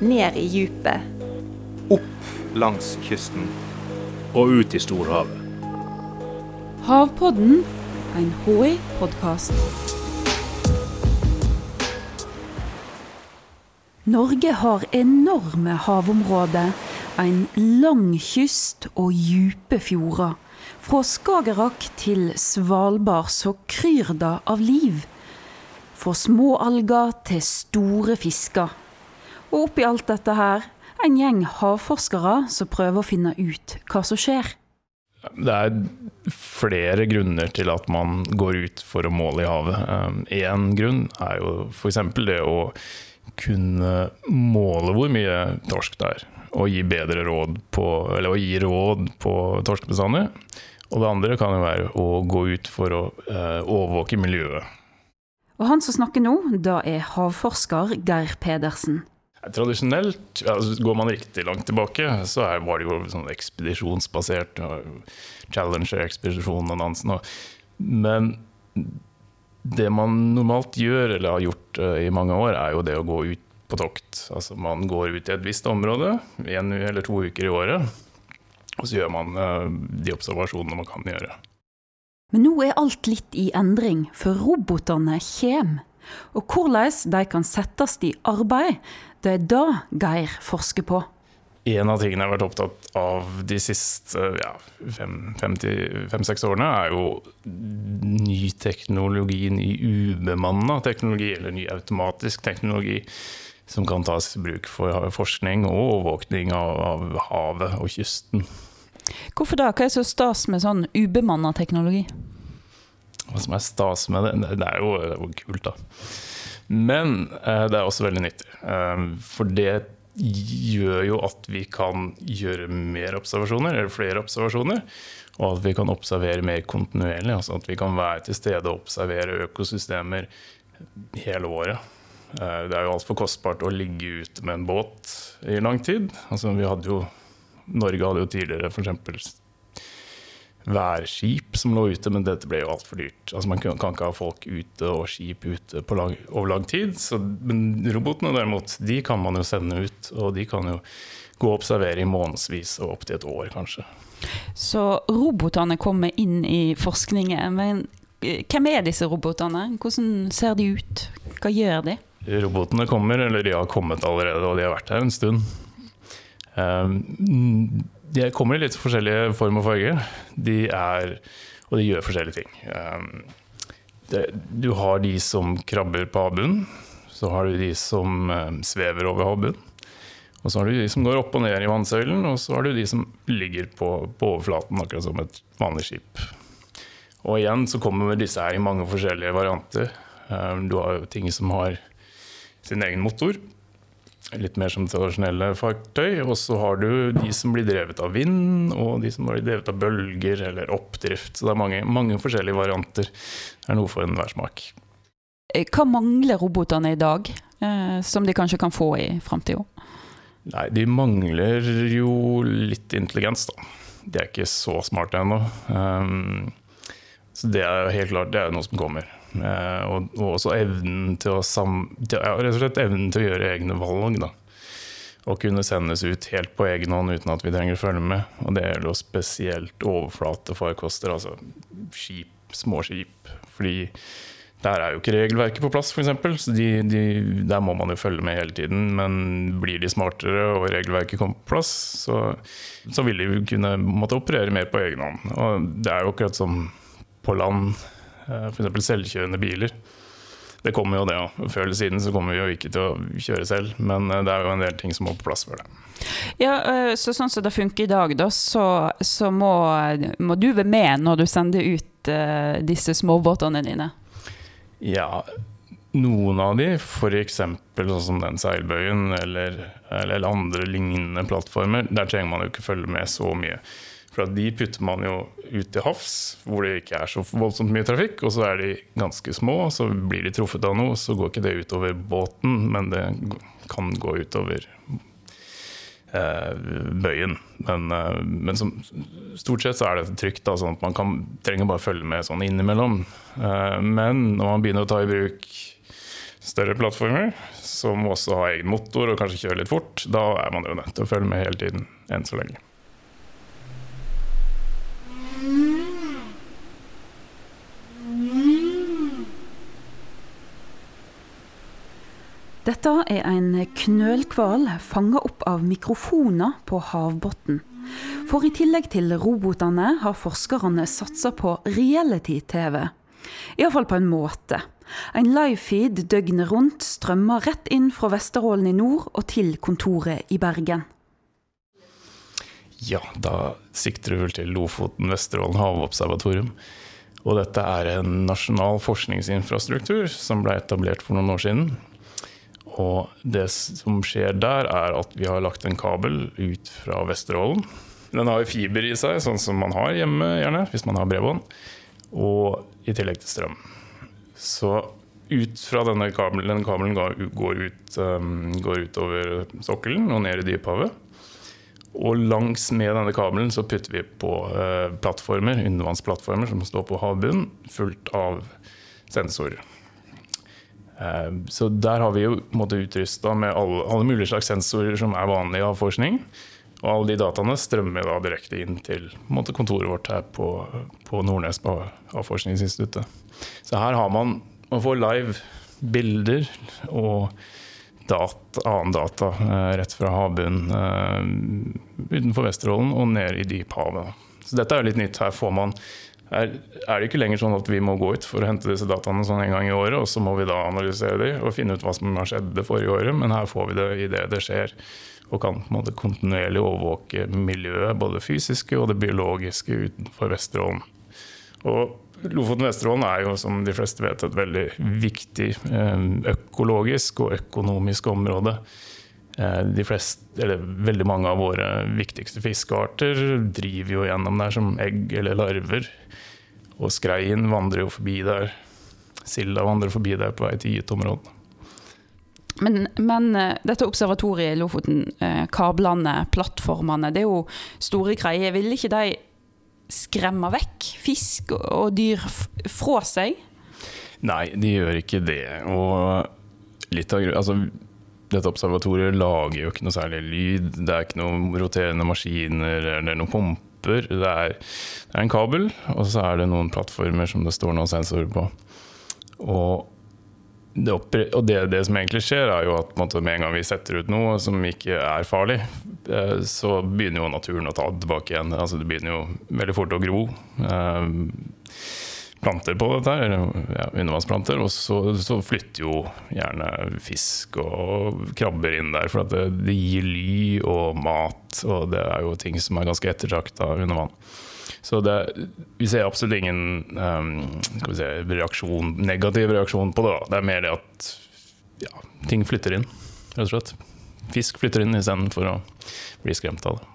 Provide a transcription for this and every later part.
ned i djupet. Opp langs kysten. Og ut i storhavet. Havpodden, en HI-podkast. Norge har enorme havområder, en lang kyst og dype fjorder. Fra Skagerrak til Svalbard så kryr det av liv. Fra små alger til store fisker. Og oppi alt dette her, en gjeng havforskere som prøver å finne ut hva som skjer. Det er flere grunner til at man går ut for å måle i havet. Én grunn er jo f.eks. det å kunne måle hvor mye torsk det er. Og gi bedre råd på, eller gi råd på torskebestander. Og det andre kan jo være å gå ut for å eh, overvåke miljøet. Og han som snakker nå, da er havforsker Geir Pedersen. Tradisjonelt, altså går man riktig langt tilbake, så er, var det jo sånn ekspedisjonsbasert. Challenger-ekspedisjonen og dansen. Men det man normalt gjør, eller har gjort uh, i mange år, er jo det å gå ut på tokt. Altså man går ut i et visst område en eller to uker i året. Og så gjør man uh, de observasjonene man kan gjøre. Men nå er alt litt i endring, for robotene kommer. Og hvordan de kan settes i arbeid, det er det Geir forsker på. En av tingene jeg har vært opptatt av de siste ja, fem-seks årene, er jo ny teknologi, ny ubemanna teknologi, eller ny automatisk teknologi som kan tas i bruk for forskning og overvåkning av, av havet og kysten. Hvorfor da? Hva er så stas med sånn ubemanna teknologi? Hva som er stas med det? Det er jo, det er jo kult, da. Men eh, det er også veldig nyttig. Eh, for det gjør jo at vi kan gjøre mer observasjoner, eller flere observasjoner. Og at vi kan observere mer kontinuerlig. Altså at vi kan være til stede og observere økosystemer hele året. Eh, det er jo altfor kostbart å ligge ute med en båt i lang tid. Altså vi hadde jo, Norge hadde jo tidligere f.eks. værskip som lå ute, men dette ble jo altfor dyrt. Altså Man kan, ikke ha folk ute og skip ute lang, over lang tid. Så, men robotene derimot, de kan man jo sende ut, og de kan jo gå og observere i månedsvis og opptil et år, kanskje. Så robotene kommer inn i forskningen. Men hvem er disse robotene? Hvordan ser de ut? Hva gjør de? Robotene kommer, eller de har kommet allerede, og de har vært her en stund. Um, de kommer i litt forskjellige form og farger. De er, og de gjør forskjellige ting. Um, det, du har de som krabber på havbunnen. Så har du de som um, svever over havbunnen. Og så har du de som går opp og ned i vannsøylen, og så har du de som ligger på, på overflaten, akkurat som et vanlig skip. Og igjen så kommer disse her i mange forskjellige varianter. Um, du har jo ting som har sin egen motor. Litt mer som tradisjonelle fartøy. Og så har du de som blir drevet av vind, og de som blir drevet av bølger eller oppdrift. Så det er mange, mange forskjellige varianter. Det er noe for enhver smak. Hva mangler robotene i dag, eh, som de kanskje kan få i framtida? Nei, de mangler jo litt intelligens, da. De er ikke så smarte ennå. Um, så det er jo helt klart det er noe som kommer. Eh, og, og, også evnen til å, sam, ja, rett og slett evnen til å gjøre egne valg. Da. Og kunne sendes ut helt på egen hånd uten at vi trenger å følge med. Og det gjelder jo spesielt overflatefarkoster, altså skip, små skip. Fordi der er jo ikke regelverket på plass, f.eks. Så de, de, der må man jo følge med hele tiden. Men blir de smartere og regelverket kommer på plass, så, så vil de kunne måtte operere mer på egen hånd. Og det er jo akkurat som på land F.eks. selvkjørende biler. Det kommer jo det òg. Før eller siden så kommer vi jo ikke til å kjøre selv, men eh, det er jo en del ting som må på plass for det. Ja, eh, så Sånn som det funker i dag, da, så, så må, må, du være med når du sender ut uh, disse småbåtene dine? Ja, noen av de, f.eks. sånn som den seilbøyen eller, eller, andre lignende plattformer, der trenger man jo ikke følge med så mye. For de putter man jo ut til havs, hvor det ikke er så voldsomt mye trafikk. Og så er de ganske små, så blir de truffet av noe, så går ikke det utover båten, men det kan gå utover eh, bøyen. Men, eh, men som, stort sett så er det trygt, da, sånn at man kan, trenger bare følge med sånn innimellom. Eh, men når man begynner å ta i bruk større plattformer, som også har egen motor og kanskje kjører litt fort, da er man jo nødt til å følge med hele tiden, enn så lenge. Dette er en knølhval fanga opp av mikrofoner på havbunnen. For i tillegg til robotene har forskerne satsa på reality-TV. Iallfall på en måte. En livefeed døgnet rundt strømmer rett inn fra Vesterålen i nord og til kontoret i Bergen. Ja, da sikter du vel til Lofoten Vesterålen havobservatorium. Og dette er en nasjonal forskningsinfrastruktur som ble etablert for noen år siden. Og det som skjer der, er at vi har lagt en kabel ut fra Vesterålen. Den har fiber i seg, sånn som man har hjemme, gjerne, hvis man har bredbånd. Og i tillegg til strøm. Så ut fra denne kabelen, denne kabelen går, ut, um, går over sokkelen og ned i dyphavet. Og langs med denne kabelen så putter vi på uh, plattformer, undervannsplattformer som står på havbunnen, fullt av sensorer. Eh, så der har vi jo utrusta med alle, alle, mulige slags sensorer som er vanlige i havforskning. Og alle de dataene strømmer da direkte inn til måte, kontoret vårt her på, på Nordnes på Havforskningsinstituttet. Så her har man Man får live bilder og data, annen data eh, rett fra havbunnen eh, utenfor Vesterålen og ned i dyphavet. Så dette er jo litt nytt. Her får man er, er, det ikke lenger sånn at vi må gå ut for å hente disse dataene sånn en gang i året, og så må vi da analysere dem og finne ut hva som har skjedd det forrige året, men her får vi det i det det skjer. Og kan på en måte kontinuerlig overvåke miljøet, både fysiske og det biologiske utenfor Vesterålen. Og Lofoten Vesterålen er jo, som de fleste vet, et veldig viktig eh, økologisk og økonomisk område. Eh, de fleste, eller veldig mange av våre viktigste fiskearter driver jo gjennom der som egg eller larver. Og skreien vandrer jo forbi der. Silda vandrer forbi der på vei til gyteområdene. Men, men, eh, dette observatoriet i Lofoten, eh, kablene, plattformene, det er jo store greier. Vil ikke de skremme vekk fisk og dyr fra seg? Nei, de gjør ikke det. Og litt av altså, dette observatoriet lager jo ikke noe særlig lyd. Det er ikke noen roterende maskiner eller noen pumper. Det er, det er, en kabel, og så er det noen plattformer som det står noen sensorer på. Og, det, og det, det, som egentlig skjer, er jo at med en gang vi setter ut noe som ikke er farlig, eh, så begynner jo naturen å ta tilbake igjen. Altså, det begynner jo veldig fort å gro. Planter på dette, her, ja, undervannsplanter. Og så, så, flytter jo gjerne fisk og krabber inn der, for det, det, gir ly og mat. Og det er jo ting som er ganske ettertrakta under vann. Så det, vi ser absolutt ingen um, si, reaksjon, negativ reaksjon på det. Da. Det er mer det at ja, ting flytter inn, rett og slett. Fisk flytter inn istedenfor å bli skremt av det.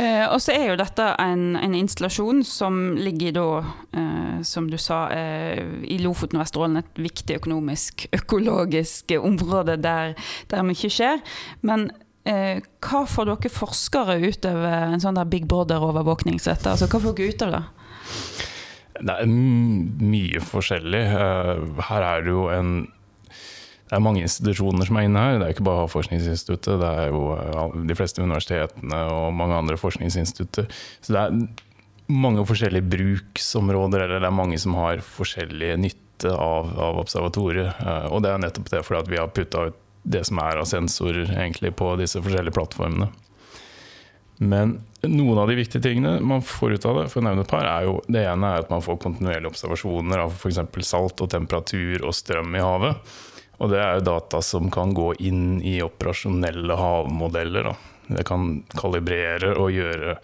Eh, og så er jo dette en, en installasjon som ligger da, eh, som du sa, eh, i Lofoten og Vesterålen, et viktig økonomisk, økologisk område der, der mye skjer. Men eh, hva får dere forskere ut av en sånn der Big Brother-overvåkning Altså, hva får dere ut av det? Det er mye forskjellig. Eh, her er det jo en det er mange institusjoner som er inne her. Det er ikke bare Havforskningsinstituttet, det er jo de fleste universitetene og mange andre forskningsinstitutter. Så det er mange forskjellige bruksområder, eller det er mange som har forskjellig nytte av, av observatoriet. Eh, og det er nettopp det fordi at vi har putta ut det som er av sensorer egentlig på disse forskjellige plattformene. Men noen av de viktige tingene man får ut av det, for å nevne et par, er jo det ene er at man får kontinuerlige observasjoner av f.eks. salt og temperatur og strøm i havet. Og det er jo data som kan gå inn i operasjonelle havmodeller. Da. Det kan kalibrere og gjøre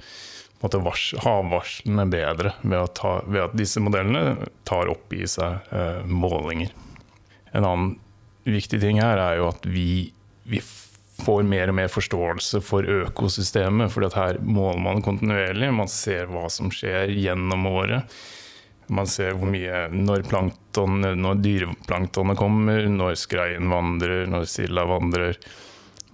havvarslene bedre ved, ta, ved, at disse modellene tar opp i seg eh, målinger. En annen viktig ting her er jo at vi, vi får mer og mer forståelse for økosystemet. For her måler man kontinuerlig. Man ser hva som skjer gjennom året. Man ser hvor mye når, plankton, når dyreplanktonet kommer, når skreien vandrer, når silda vandrer.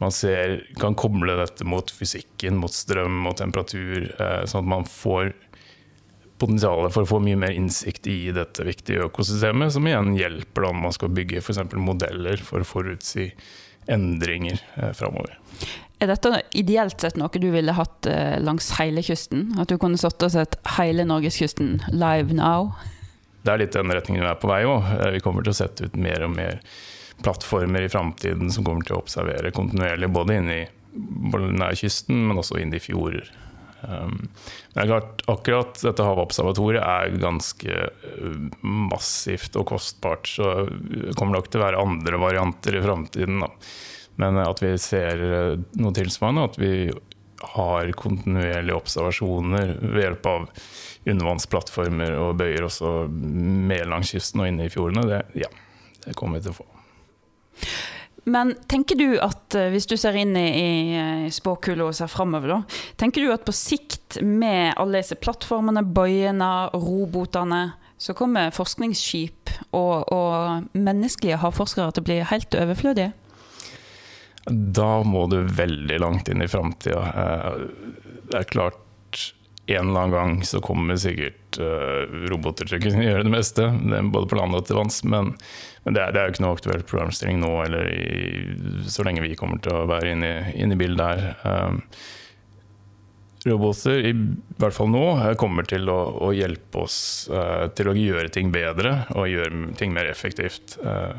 Man ser, kan koble dette mot fysikken, mot strøm og temperatur, eh, sånn at man får potensialet for å få mye mer innsikt i dette viktige økosystemet, som igjen hjelper da når man skal bygge f.eks. modeller for å forutsi endringer eh, framover. Er dette ideelt sett noe du ville hatt eh, langs hele kysten? At du kunne satt og sett hele norgeskysten live now? Det er litt den retningen vi er på vei òg. Eh, vi kommer til å sette ut mer og mer plattformer i framtiden som kommer til å observere kontinuerlig, både inne i nær kysten, men også inn i fjorder. Men det er klart, akkurat dette havobservatoriet er ganske uh, massivt og kostbart, så det kommer nok til å være andre varianter i framtiden. Men at vi ser uh, noe tilsvarende, at vi har kontinuerlige observasjoner ved hjelp av undervannsplattformer og bøyer også mer langs kysten og inne i fjordene, det, ja, det kommer vi til å få. Men tenker du at eh, hvis du ser inn i, i spåkula og ser framover, da, tenker du at på sikt, med alle disse plattformene, bøyene, robotene, så kommer forskningsskip og, og menneskelige havforskere til å bli helt overflødige? Da må du veldig langt inn i framtida. Eh, det er klart en eller annen gang så kommer sikkert uh, roboter til å kunne gjøre det meste, det både på land og til vanns. Men, men det, er, det, er, jo ikke noe aktuelt programstilling nå, eller i, så lenge vi kommer til å være inne i, inn i bildet her. Um, roboter, i hvert fall nå, kommer til å, å hjelpe oss uh, til å gjøre ting bedre og gjøre ting mer effektivt. Uh,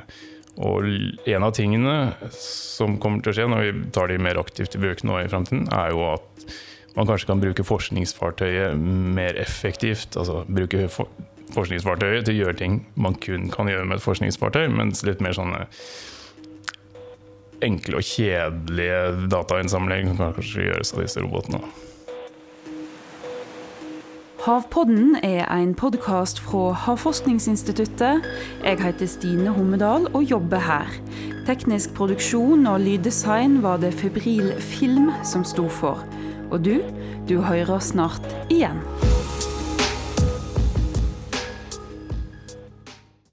og en av tingene som kommer til å skje når vi tar de mer aktivt i bruk nå i framtiden, er jo at man kanskje kan bruke forskningsfartøyet mer effektivt. Altså bruke for forskningsfartøyet til å gjøre ting man kun kan gjøre med et forskningsfartøy, mens litt mer sånne enkle og kjedelige datainnsamling kan kanskje gjøres av disse robotene. Havpodden er en podkast fra Havforskningsinstituttet. Jeg heter Stine Hommedal og jobber her. Teknisk produksjon og lyddesign var det Febril Film som sto for. Og du, du hører snart igjen.